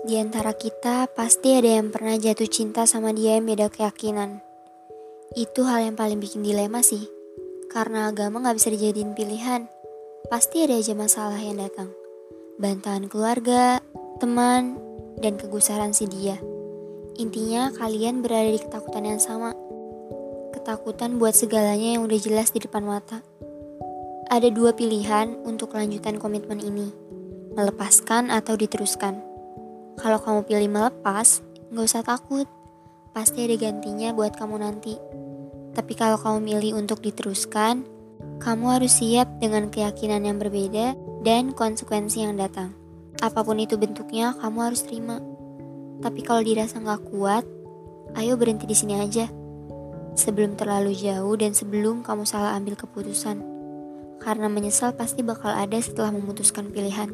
Di antara kita pasti ada yang pernah jatuh cinta sama dia yang beda keyakinan. Itu hal yang paling bikin dilema sih. Karena agama gak bisa dijadiin pilihan. Pasti ada aja masalah yang datang. Bantahan keluarga, teman, dan kegusaran si dia. Intinya kalian berada di ketakutan yang sama. Ketakutan buat segalanya yang udah jelas di depan mata. Ada dua pilihan untuk kelanjutan komitmen ini. Melepaskan atau diteruskan. Kalau kamu pilih melepas, nggak usah takut. Pasti ada gantinya buat kamu nanti. Tapi kalau kamu milih untuk diteruskan, kamu harus siap dengan keyakinan yang berbeda dan konsekuensi yang datang. Apa pun itu bentuknya, kamu harus terima. Tapi kalau dirasa nggak kuat, ayo berhenti di sini aja. Sebelum terlalu jauh dan sebelum kamu salah ambil keputusan. Karena menyesal pasti bakal ada setelah memutuskan pilihan.